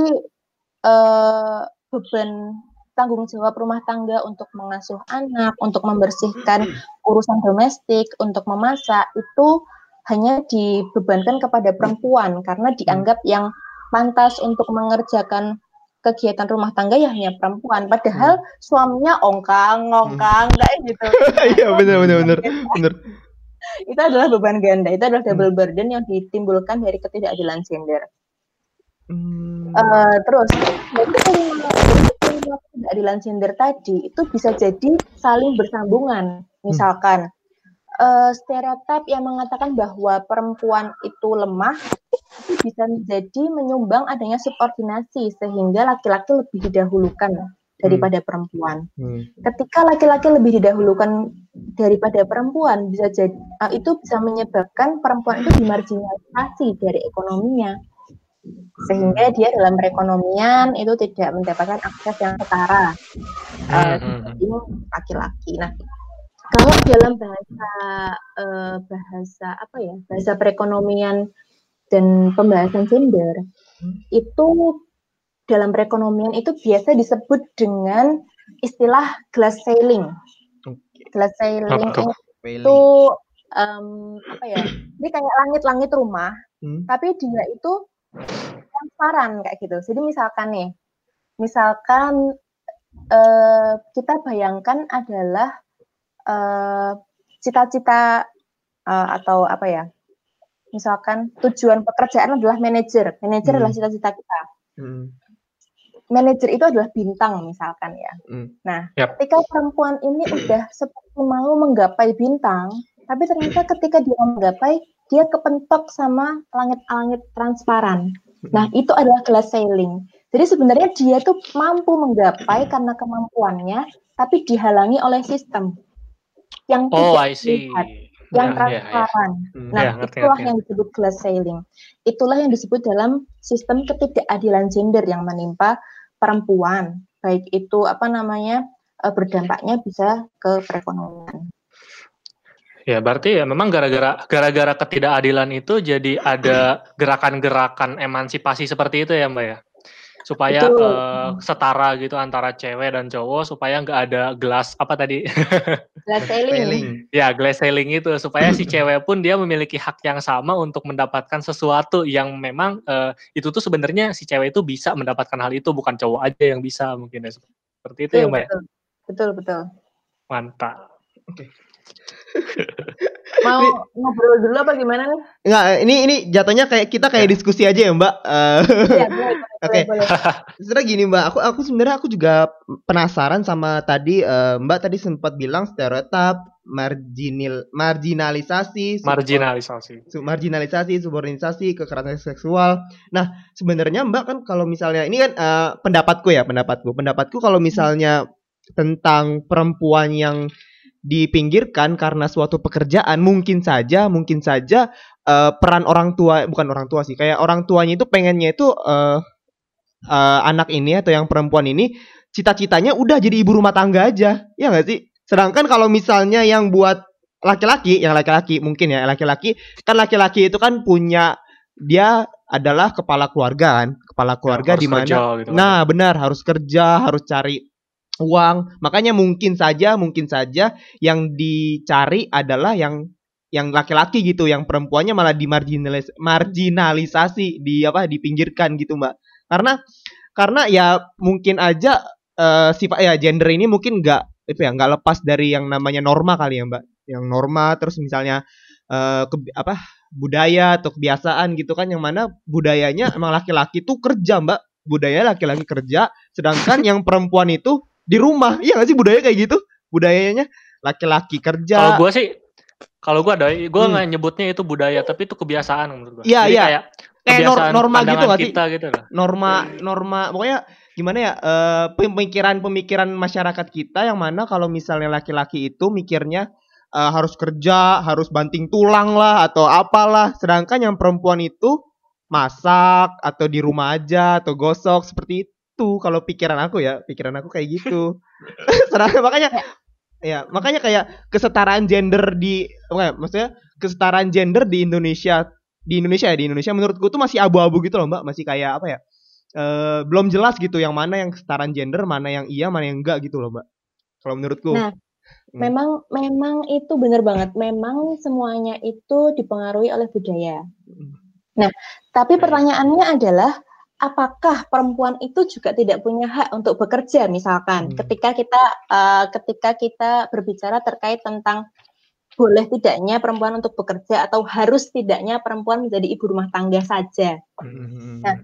uh, beban tanggung jawab rumah tangga untuk mengasuh anak, untuk membersihkan urusan domestik, untuk memasak itu hanya dibebankan kepada perempuan karena dianggap yang pantas untuk mengerjakan kegiatan rumah tangga ya hanya perempuan padahal hmm. suaminya ongkang ngongkang hmm. kayak gitu iya benar benar benar benar itu adalah beban ganda itu adalah double hmm. burden yang ditimbulkan dari ketidakadilan gender hmm. uh, terus ketidakadilan gender tadi itu bisa jadi saling bersambungan misalkan uh, stereotip yang mengatakan bahwa perempuan itu lemah itu bisa menjadi menyumbang adanya subordinasi sehingga laki-laki lebih didahulukan daripada hmm. perempuan. Hmm. Ketika laki-laki lebih didahulukan daripada perempuan bisa jadi uh, itu bisa menyebabkan perempuan itu dimarginalisasi dari ekonominya sehingga dia dalam perekonomian itu tidak mendapatkan akses yang setara uh, laki-laki. Nah, kalau dalam bahasa uh, bahasa apa ya bahasa perekonomian dan pembahasan gender hmm. itu dalam perekonomian itu biasa disebut dengan istilah glass ceiling. Glass ceiling itu um, apa ya? Ini kayak langit-langit rumah, hmm. tapi dia itu transparan kayak gitu. Jadi misalkan nih, misalkan uh, kita bayangkan adalah cita-cita uh, uh, atau apa ya misalkan tujuan pekerjaan adalah manajer, manajer hmm. adalah cita-cita kita. Hmm. Manajer itu adalah bintang misalkan ya. Hmm. Nah, yep. ketika perempuan ini udah seperti mau menggapai bintang, tapi ternyata ketika dia menggapai, dia kepentok sama langit-langit transparan. Hmm. Nah, itu adalah glass ceiling. Jadi sebenarnya dia tuh mampu menggapai karena kemampuannya, tapi dihalangi oleh sistem yang oh, tidak I see. yang yeah, ya, ya. transparan. Yeah, yeah. Nah, yeah, ngerti, itulah ngerti. yang disebut glass ceiling. Itulah yang disebut dalam sistem ketidakadilan gender yang menimpa perempuan, baik itu apa namanya eh, berdampaknya bisa ke perekonomian. Ya, berarti ya memang gara-gara gara-gara ketidakadilan itu jadi ada gerakan-gerakan emansipasi seperti itu ya, Mbak ya? Supaya uh, setara gitu antara cewek dan cowok supaya nggak ada gelas apa tadi? Glass ceiling. ya, glass ceiling itu supaya si cewek pun dia memiliki hak yang sama untuk mendapatkan sesuatu yang memang uh, itu tuh sebenarnya si cewek itu bisa mendapatkan hal itu bukan cowok aja yang bisa mungkin ya seperti itu betul, ya, Mbak. Ya? Betul, betul. betul. Mantap. Oke. Okay. Mau ngobrol dulu apa gimana nih? Enggak, ini ini jatuhnya kayak kita kayak ya. diskusi aja ya, Mbak. Uh, iya, Oke. Sebenarnya gini, Mbak. Aku aku sebenarnya aku juga penasaran sama tadi uh, Mbak tadi sempat bilang stereotip, marginal marginalisasi, marginalisasi. Sub, marginalisasi, subordinisasi, kekerasan seksual. Nah, sebenarnya Mbak kan kalau misalnya ini kan uh, pendapatku ya, pendapatku. Pendapatku kalau misalnya tentang perempuan yang dipinggirkan karena suatu pekerjaan mungkin saja mungkin saja uh, peran orang tua bukan orang tua sih kayak orang tuanya itu pengennya itu uh, uh, anak ini atau yang perempuan ini cita-citanya udah jadi ibu rumah tangga aja ya nggak sih? Sedangkan kalau misalnya yang buat laki-laki yang laki-laki mungkin ya laki-laki kan laki-laki itu kan punya dia adalah kepala keluarga kan kepala keluarga ya, di mana gitu nah benar harus kerja harus cari uang. Makanya mungkin saja, mungkin saja yang dicari adalah yang yang laki-laki gitu, yang perempuannya malah dimarginalis marginalisasi, di apa dipinggirkan gitu, Mbak. Karena karena ya mungkin aja uh, sifat ya gender ini mungkin nggak itu ya nggak lepas dari yang namanya norma kali ya, Mbak. Yang norma terus misalnya uh, ke, apa budaya atau kebiasaan gitu kan yang mana budayanya emang laki-laki tuh kerja, Mbak. Budaya laki-laki kerja, sedangkan yang perempuan itu di rumah. Iya gak sih budaya kayak gitu? Budayanya laki-laki kerja. Kalau gue sih kalau gue ada gue hmm. nggak hmm. nyebutnya itu budaya tapi itu kebiasaan menurut gue iya iya. kayak kayak nor norma gitu gak sih? gitu lah. norma norma pokoknya gimana ya uh, pemikiran-pemikiran masyarakat kita yang mana kalau misalnya laki-laki itu mikirnya uh, harus kerja, harus banting tulang lah atau apalah, sedangkan yang perempuan itu masak atau di rumah aja atau gosok seperti itu gitu. Kalau pikiran aku ya pikiran aku kayak gitu. Makanya ya makanya kayak kesetaraan gender di maksudnya kesetaraan gender di Indonesia di Indonesia ya di Indonesia menurutku tuh masih abu-abu gitu loh mbak. Masih kayak apa ya uh, belum jelas gitu yang mana yang kesetaraan gender mana yang iya mana yang enggak gitu loh mbak. Kalau menurutku. Nah hmm. memang memang itu benar banget. Memang semuanya itu dipengaruhi oleh budaya. Hmm. nah tapi pertanyaannya adalah apakah perempuan itu juga tidak punya hak untuk bekerja misalkan hmm. ketika kita uh, ketika kita berbicara terkait tentang boleh tidaknya perempuan untuk bekerja atau harus tidaknya perempuan menjadi ibu rumah tangga saja. Hmm. Nah,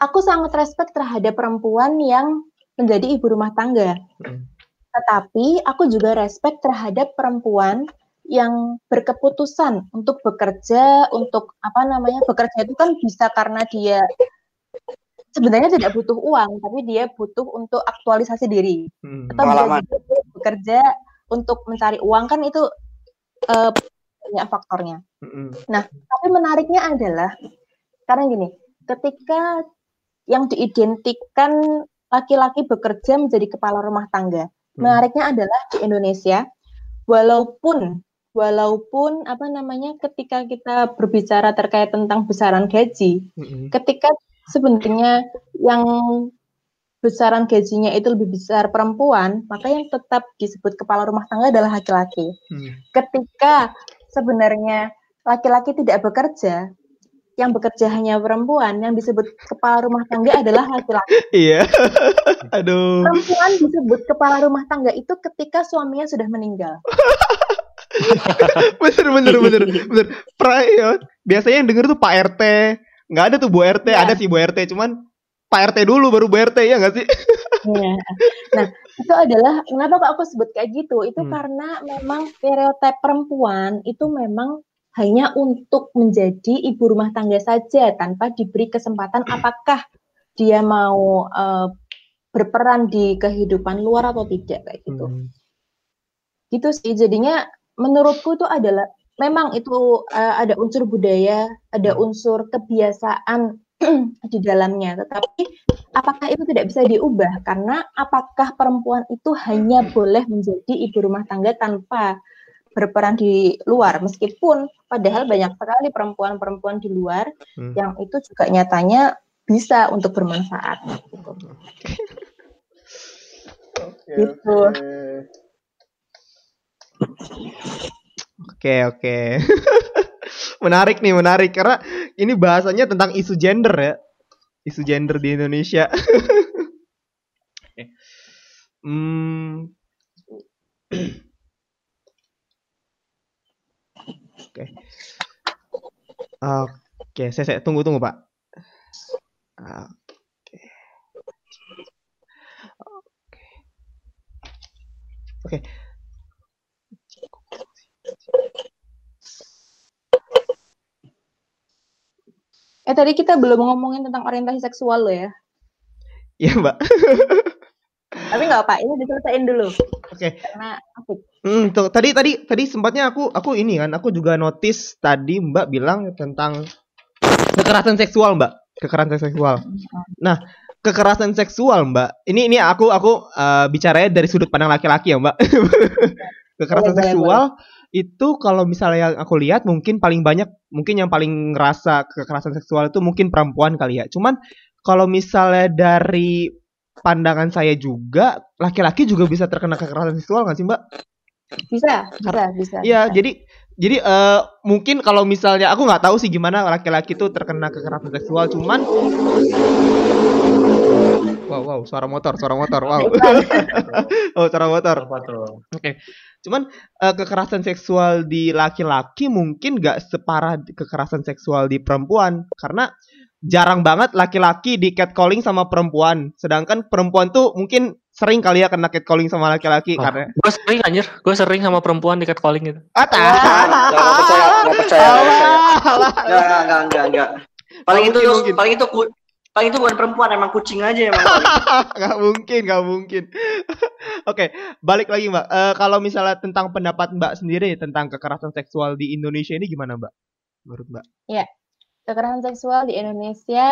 aku sangat respect terhadap perempuan yang menjadi ibu rumah tangga. Hmm. Tetapi aku juga respect terhadap perempuan yang berkeputusan untuk bekerja, untuk apa namanya bekerja itu kan bisa karena dia sebenarnya tidak butuh uang, tapi dia butuh untuk aktualisasi diri. Hmm. Atau dia bekerja untuk mencari uang kan itu uh, banyak faktornya. Hmm. Nah, tapi menariknya adalah karena gini, ketika yang diidentikan laki-laki bekerja menjadi kepala rumah tangga, hmm. menariknya adalah di Indonesia, walaupun walaupun apa namanya ketika kita berbicara terkait tentang besaran gaji, hmm. ketika sebenarnya yang besaran gajinya itu lebih besar perempuan, maka yang tetap disebut kepala rumah tangga adalah laki-laki. Hmm. Ketika sebenarnya laki-laki tidak bekerja, yang bekerja hanya perempuan, yang disebut kepala rumah tangga adalah laki-laki. Iya. Aduh. Perempuan disebut kepala rumah tangga itu ketika suaminya sudah meninggal. bener bener bener bener. Pra, ya, biasanya yang denger tuh Pak RT. Nggak ada tuh Bu RT, Iya. ada sih Bu RT, cuman Pak RT dulu baru Bu RT ya nggak sih? Iya. Nah, itu adalah kenapa kok aku sebut kayak gitu? Itu Hmm. karena memang stereotip perempuan itu memang hanya untuk menjadi ibu rumah tangga saja tanpa diberi kesempatan apakah dia mau eh, berperan di kehidupan luar atau tidak kayak gitu. Hmm. Gitu sih. Jadinya menurutku itu adalah memang itu eh, ada unsur budaya, ada Hmm. unsur kebiasaan di dalamnya. Tetapi apakah itu tidak bisa diubah? Karena apakah perempuan itu hanya boleh menjadi ibu rumah tangga tanpa berperan di luar? Meskipun padahal banyak sekali perempuan-perempuan di luar Hmm. yang itu juga nyatanya bisa untuk bermanfaat. Gitu. Gitu. Oke oke. menarik nih menarik karena ini bahasanya tentang isu gender ya. Isu gender di Indonesia. Hmm. Oke. Oke, saya, saya tunggu tunggu Pak. Oke. Oke. Oke. Eh tadi kita belum ngomongin tentang orientasi seksual loh ya. Iya Mbak. Tapi nggak apa, ini diselesaikan dulu. Oke. Karena asik. Hmm, tuh, tadi tadi tadi sempatnya aku aku ini kan aku juga notice tadi Mbak bilang tentang kekerasan seksual Mbak, kekerasan seksual. Nah, kekerasan seksual Mbak, ini ini aku aku eh, bicaranya dari sudut pandang laki-laki ya Mbak. kekerasan Boleh, boleh, seksual itu kalau misalnya yang aku lihat mungkin paling banyak mungkin yang paling ngerasa kekerasan seksual itu mungkin perempuan kali ya. Cuman kalau misalnya dari pandangan saya juga laki-laki juga bisa terkena kekerasan seksual nggak sih Mbak? Bisa, bisa, bisa. Iya, jadi jadi eh, mungkin kalau misalnya aku nggak tahu sih gimana laki-laki itu terkena kekerasan seksual, cuman wow wow suara motor suara motor wow oh suara motor. Apa tuh? Cuman eh, kekerasan seksual di laki-laki mungkin nggak separah kekerasan seksual di perempuan. Karena jarang banget laki-laki di catcalling sama perempuan, sedangkan perempuan tuh mungkin sering kali ya kena catcalling sama laki-laki Oh, karena Gue sering anjir, gue sering sama perempuan di catcalling gitu. ah Nggak, nggak percaya, nggak percaya, nggak enggak, enggak, enggak, enggak. Paling itu Mungkin, paling itu paling itu bukan perempuan, emang kucing aja emang. nggak mungkin nggak mungkin. Oke balik lagi mbak. Eh, kalau misalnya tentang pendapat mbak sendiri tentang kekerasan seksual di Indonesia ini gimana mbak? Menurut mbak. Kekerasan seksual di Indonesia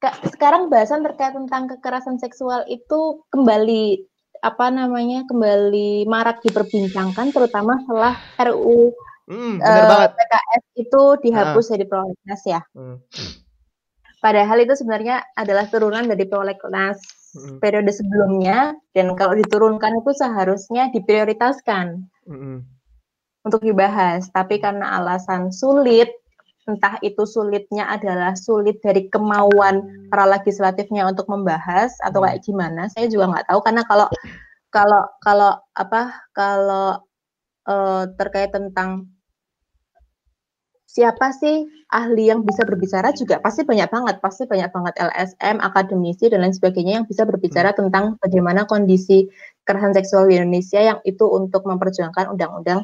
Kak, sekarang bahasan terkait tentang kekerasan seksual itu kembali apa namanya kembali marak diperbincangkan terutama setelah RUU hmm, bener eh, PKS itu dihapus dari prolegnas ya. Hmm, Padahal itu sebenarnya adalah turunan dari prolegnas hmm, periode sebelumnya dan kalau diturunkan itu seharusnya diprioritaskan hmm, untuk dibahas. Tapi karena alasan sulit, entah itu sulitnya adalah sulit dari kemauan para legislatifnya untuk membahas atau Hmm. kayak gimana, saya juga nggak tahu karena kalau kalau kalau apa kalau eh, terkait tentang siapa sih ahli yang bisa berbicara juga pasti banyak banget, pasti banyak banget LSM, akademisi dan lain sebagainya yang bisa berbicara tentang bagaimana kondisi kekerasan seksual di Indonesia yang itu untuk memperjuangkan undang-undang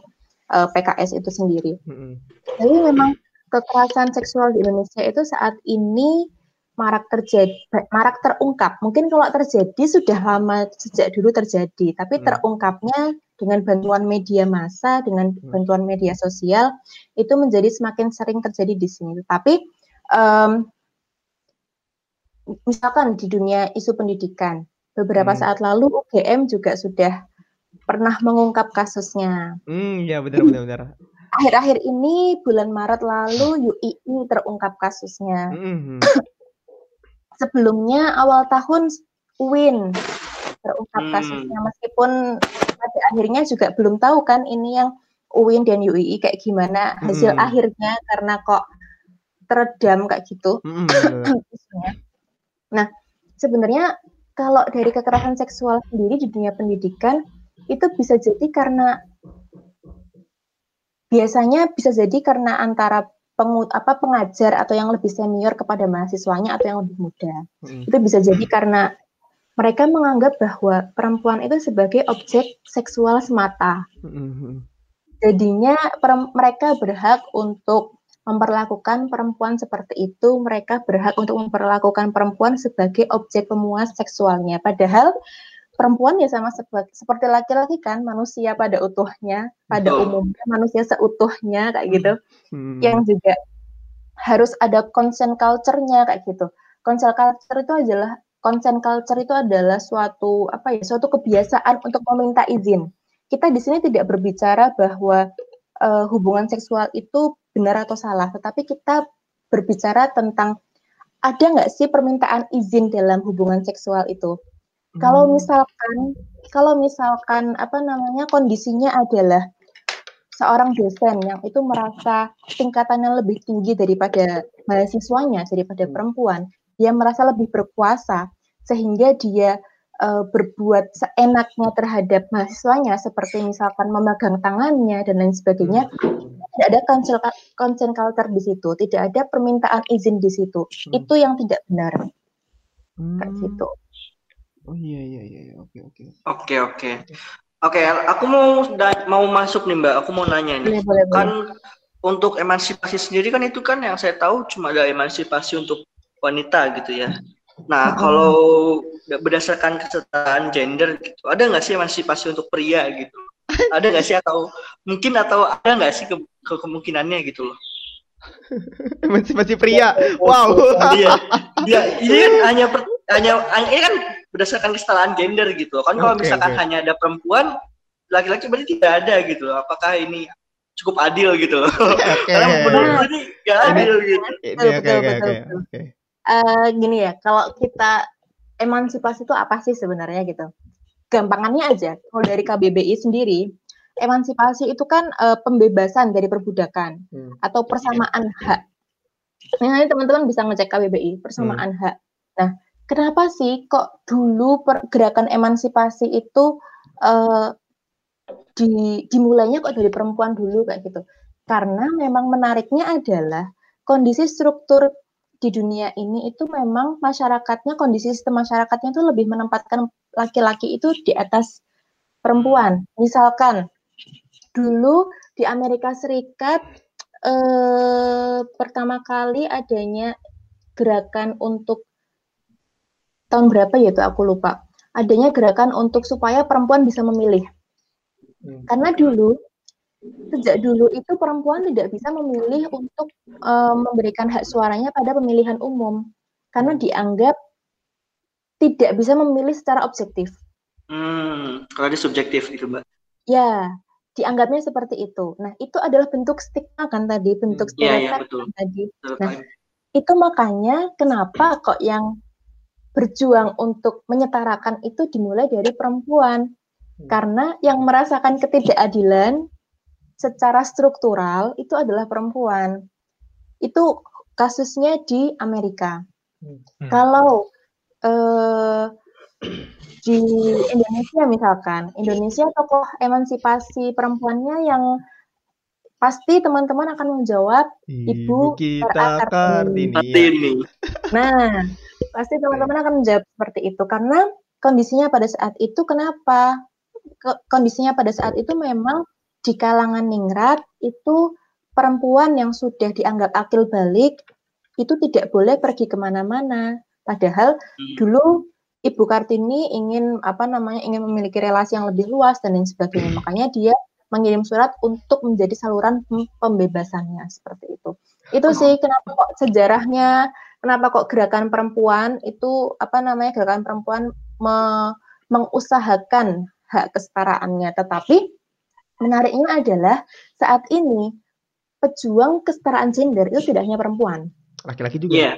eh, PKS itu sendiri. hmm, Jadi memang kekerasan seksual di Indonesia itu saat ini marak terjadi, marak terungkap. Mungkin kalau terjadi sudah lama sejak dulu terjadi, tapi Hmm. terungkapnya dengan bantuan media massa, dengan Hmm. bantuan media sosial itu menjadi semakin sering terjadi di sini. Tapi em, misalkan di dunia isu pendidikan, beberapa Hmm. saat lalu UGM juga sudah pernah mengungkap kasusnya hmm, ya benar benar benar akhir-akhir ini bulan Maret lalu UII terungkap kasusnya. Hmm, Sebelumnya awal tahun UIN terungkap Hmm. kasusnya meskipun pada akhirnya juga belum tahu kan ini yang UIN dan UII kayak gimana hasil Hmm. akhirnya karena kok teredam kayak gitu hmm. Nah, sebenarnya kalau dari kekerasan seksual sendiri di dunia pendidikan itu bisa jadi karena biasanya bisa jadi karena antara pengut apa pengajar atau yang lebih senior kepada mahasiswanya atau yang lebih muda. Hmm. Itu bisa jadi karena mereka menganggap bahwa perempuan itu sebagai objek seksual semata. Hmm. Jadinya mereka berhak untuk memperlakukan perempuan seperti itu, mereka berhak untuk memperlakukan perempuan sebagai objek pemuas seksualnya. Padahal perempuan ya sama seperti laki-laki kan manusia pada utuhnya pada oh. umumnya manusia seutuhnya kayak gitu hmm. yang juga harus ada consent culture-nya kayak gitu consent culture itu adalah consent culture itu adalah suatu apa ya suatu kebiasaan untuk meminta izin kita di sini tidak berbicara bahwa uh, hubungan seksual itu benar atau salah tetapi kita berbicara tentang ada nggak sih permintaan izin dalam hubungan seksual itu kalau hmm. misalkan kalau misalkan apa namanya kondisinya adalah seorang dosen yang itu merasa tingkatannya lebih tinggi daripada mahasiswanya daripada hmm. perempuan, dia merasa lebih berkuasa sehingga dia uh, berbuat seenaknya terhadap mahasiswanya seperti misalkan memegang tangannya dan lain sebagainya. Tidak ada consent culture di situ, tidak ada permintaan izin di situ. Hmm. Itu yang tidak benar. Hmm. Kayak gitu. Oh iya iya iya, iya. oke oke. Oke oke. Oke, aku mau mau masuk nih Mbak. Aku mau nanya nih. Boleh, boleh, kan boleh. untuk emansipasi sendiri kan itu kan yang saya tahu cuma ada emansipasi untuk wanita gitu ya. Nah, kalau berdasarkan kesetaraan gender gitu, ada nggak sih emansipasi untuk pria gitu? Ada nggak sih atau mungkin atau ada nggak sih ke, ke kemungkinannya gitu loh? emansipasi pria. Wow. Iya. Iya, ini kan hanya per, hanya ini kan berdasarkan kesetaraan gender gitu. Kan kalau okay, misalkan okay. hanya ada perempuan, laki-laki berarti tidak ada gitu. Apakah ini cukup adil gitu? Okay. Karena menurut ini nggak adil gitu. Betul, betul, betul. Uh, gini ya, kalau kita emansipasi itu apa sih sebenarnya gitu? Gampangannya aja, kalau dari KBBI sendiri, emansipasi itu kan uh, pembebasan dari perbudakan hmm. atau persamaan hak. Nah, teman-teman bisa ngecek KBBI, persamaan hmm. hak. Nah, kenapa sih kok dulu pergerakan emansipasi itu uh, di, dimulainya kok dari perempuan dulu kayak gitu? Karena memang menariknya adalah kondisi struktur di dunia ini itu memang masyarakatnya kondisi sistem masyarakatnya itu lebih menempatkan laki-laki itu di atas perempuan. Misalkan dulu di Amerika Serikat eh, pertama kali adanya gerakan untuk tahun berapa ya itu aku lupa. Adanya gerakan untuk supaya perempuan bisa memilih. Hmm. Karena dulu sejak dulu itu perempuan tidak bisa memilih untuk um, memberikan hak suaranya pada pemilihan umum karena dianggap tidak bisa memilih secara objektif. Hmm, kalau dia subjektif itu, Mbak. Ya, dianggapnya seperti itu. Nah, itu adalah bentuk stigma kan tadi, bentuk stereotip ya, ya, tadi. Nah, itu makanya kenapa kok yang berjuang untuk menyetarakan itu dimulai dari perempuan. Hmm. Karena yang merasakan ketidakadilan secara struktural itu adalah perempuan. Itu kasusnya di Amerika. Hmm. Kalau eh, di Indonesia misalkan, Indonesia tokoh emansipasi perempuannya yang pasti teman-teman akan menjawab Ibu, Ibu kita Kartini. Kartini. Nah, Pasti teman-teman akan menjawab seperti itu karena kondisinya pada saat itu kenapa? Kondisinya pada saat itu memang di kalangan ningrat itu perempuan yang sudah dianggap akil balik itu tidak boleh pergi ke mana-mana. Padahal hmm. dulu Ibu Kartini ingin apa namanya ingin memiliki relasi yang lebih luas dan lain sebagainya. Makanya dia mengirim surat untuk menjadi saluran pembebasannya seperti itu. Itu sih kenapa kok sejarahnya kenapa kok gerakan perempuan itu apa namanya gerakan perempuan me, mengusahakan hak kesetaraannya tetapi menariknya adalah saat ini pejuang kesetaraan gender itu tidak hanya perempuan laki-laki juga yeah.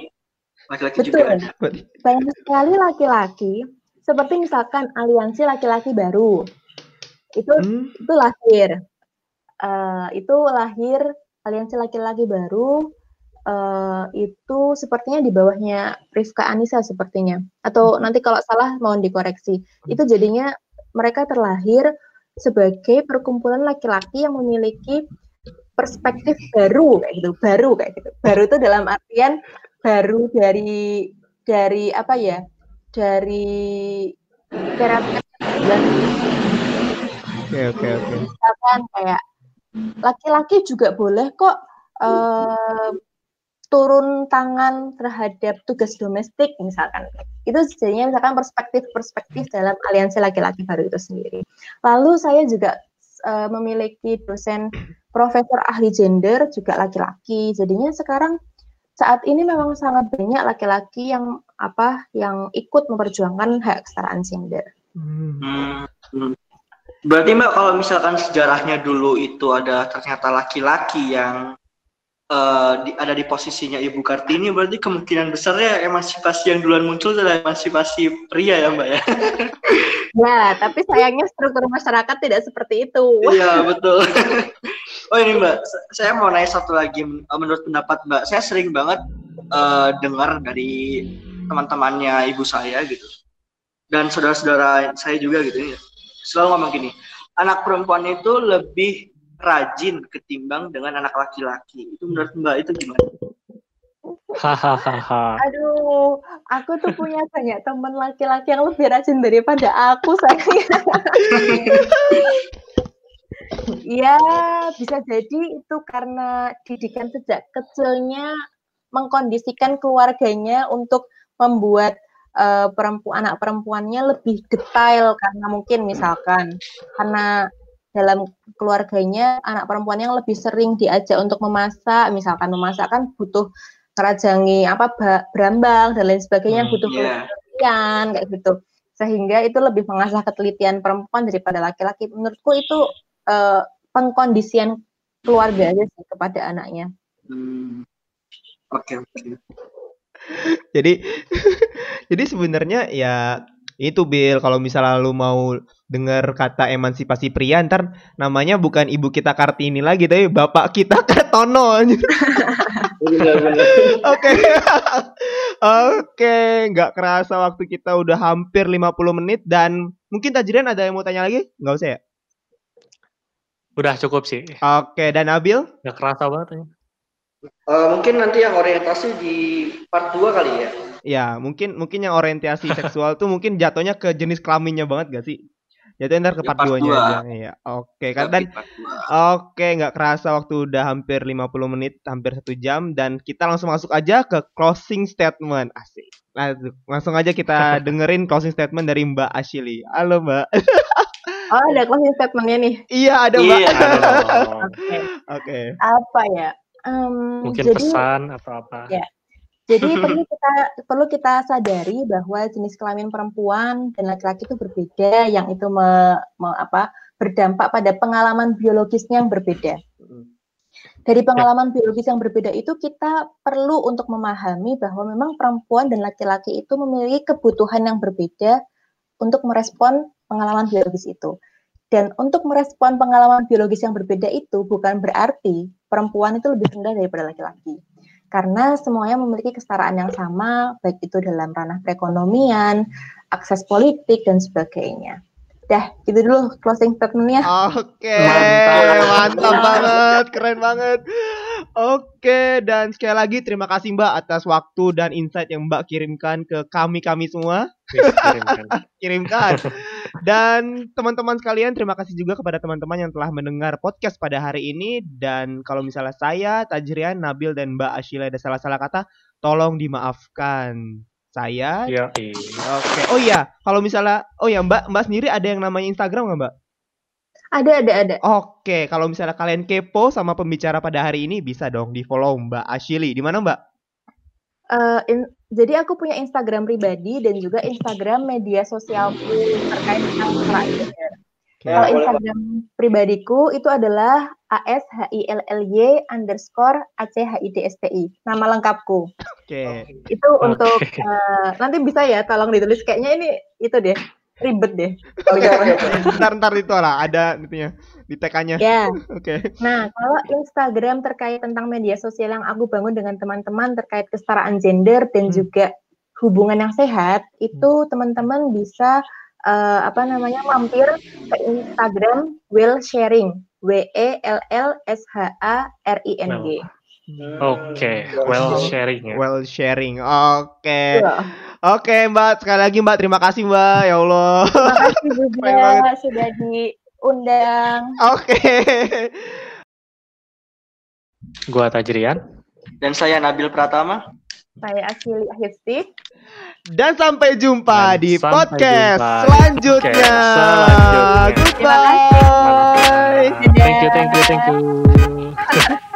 laki-laki Betul. juga banyak sekali laki-laki seperti misalkan aliansi laki-laki baru itu hmm. itu lahir uh, itu lahir aliansi laki-laki baru uh, itu sepertinya di bawahnya Rifka Anissa sepertinya. Atau hmm. nanti kalau salah mohon dikoreksi. Hmm. Itu jadinya mereka terlahir sebagai perkumpulan laki-laki yang memiliki perspektif baru kayak gitu, baru kayak gitu. Baru itu dalam artian baru dari dari apa ya? Dari terapi Oke oke oke. Misalkan kayak laki-laki juga boleh kok uh, turun tangan terhadap tugas domestik misalkan itu jadinya misalkan perspektif-perspektif dalam aliansi laki-laki baru itu sendiri. Lalu saya juga uh, memiliki dosen profesor ahli gender juga laki-laki. Jadinya sekarang saat ini memang sangat banyak laki-laki yang apa yang ikut memperjuangkan hak kesetaraan gender. Hmm. Hmm. Berarti Mbak kalau misalkan sejarahnya dulu itu ada ternyata laki-laki yang uh, di, ada di posisinya Ibu Kartini berarti kemungkinan besarnya emansipasi yang duluan muncul adalah emansipasi pria ya Mbak ya. ya, tapi sayangnya struktur masyarakat tidak seperti itu. Iya, betul. oh ini Mbak, saya mau nanya satu lagi menurut pendapat Mbak. Saya sering banget uh, dengar dari teman-temannya ibu saya gitu. Dan saudara-saudara saya juga gitu ya. Selalu ngomong gini, anak perempuan itu lebih rajin ketimbang dengan anak laki-laki. Itu menurut Mbak itu gimana? Hahaha. Aduh, aku tuh punya banyak teman laki-laki yang lebih rajin daripada aku sayang. ya, bisa jadi itu karena didikan sejak kecilnya mengkondisikan keluarganya untuk membuat uh, perempuan anak perempuannya lebih detail karena mungkin misalkan karena dalam keluarganya anak perempuan yang lebih sering diajak untuk memasak, misalkan memasak kan butuh kerajangi apa berambang dan lain sebagainya hmm, butuh yeah. penelitian kayak gitu. Sehingga itu lebih mengasah ketelitian perempuan daripada laki-laki. Menurutku itu uh, pengkondisian keluarga aja sih kepada anaknya. Hmm. Oke, okay, oke. Okay. jadi jadi sebenarnya ya itu Bill kalau misalnya lu mau dengar kata emansipasi pria ntar namanya bukan ibu kita Kartini lagi tapi bapak kita Kartono Oke. Oke, nggak kerasa waktu kita udah hampir 50 menit dan mungkin Tajrian ada yang mau tanya lagi? Nggak usah ya? Udah cukup sih. Oke, dan Nabil? Nggak kerasa banget ya. Uh, mungkin nanti yang orientasi di part 2 kali ya. Ya, mungkin mungkin yang orientasi seksual tuh mungkin jatuhnya ke jenis kelaminnya banget gak sih? Jadi ntar ke part 2 nya. Iya. Oke, kan dan oke nggak kerasa waktu udah hampir 50 menit, hampir satu jam dan kita langsung masuk aja ke closing statement. Asik. Nah, langsung aja kita dengerin closing statement dari Mbak Ashili. Halo, Mbak. Oh, ada closing statementnya nih. Iya, ada, Mbak. Iya, Oke. Oke. Apa ya? Um, Mungkin jadi, pesan atau apa? Ya. Jadi perlu kita perlu kita sadari bahwa jenis kelamin perempuan dan laki-laki itu berbeda, yang itu me, me, apa, berdampak pada pengalaman biologisnya yang berbeda. Dari pengalaman biologis yang berbeda itu kita perlu untuk memahami bahwa memang perempuan dan laki-laki itu memiliki kebutuhan yang berbeda untuk merespon pengalaman biologis itu. Dan untuk merespon pengalaman biologis yang berbeda itu bukan berarti perempuan itu lebih rendah daripada laki-laki karena semuanya memiliki kesetaraan yang sama, baik itu dalam ranah perekonomian, akses politik, dan sebagainya. Dah, gitu dulu closing statementnya. Oke, mantap, mantap banget, keren banget. Oke, dan sekali lagi terima kasih Mbak atas waktu dan insight yang Mbak kirimkan ke kami-kami semua. kirimkan. kirimkan. Dan teman-teman sekalian, terima kasih juga kepada teman-teman yang telah mendengar podcast pada hari ini. Dan kalau misalnya saya, Tajrian, Nabil, dan Mbak Ashila ada salah-salah kata, tolong dimaafkan saya. Iya. Oke. Oh iya, kalau misalnya oh ya Mbak, Mbak sendiri ada yang namanya Instagram nggak Mbak? Ada, ada, ada. Oke, kalau misalnya kalian kepo sama pembicara pada hari ini bisa dong di follow Mbak Ashili. Di mana Mbak? Uh, in, jadi aku punya Instagram pribadi dan juga Instagram media sosial terkait dengan terakhir. Okay. Kalau Instagram pribadiku itu adalah ashilly underscore achidsti nama lengkapku. Oke. Okay. Itu okay. untuk uh, nanti bisa ya tolong ditulis kayaknya ini itu deh ribet deh. Oke, okay, okay. ntar ntar itu lah ada itunya di TK-nya. Ya. Oke. Okay. Nah kalau Instagram terkait tentang media sosial yang aku bangun dengan teman-teman terkait kesetaraan gender dan hmm. juga hubungan yang sehat itu hmm. teman-teman bisa uh, apa namanya mampir ke Instagram Will Sharing W E L L S H A R I N G. Oke, well sharing ya. Well sharing. Oke. Iya. Oke, Mbak. Sekali lagi Mbak, terima kasih Mbak. Ya Allah. Terima kasih juga Keren banget. Diundang. Oke. Gua Tajrian. Dan saya Nabil Pratama. Saya Asili Ahitsi. Dan sampai jumpa Dan di sampai podcast jumpa selanjutnya. podcast selanjutnya. Goodbye. Terima kasih. Thank you, thank you, thank you.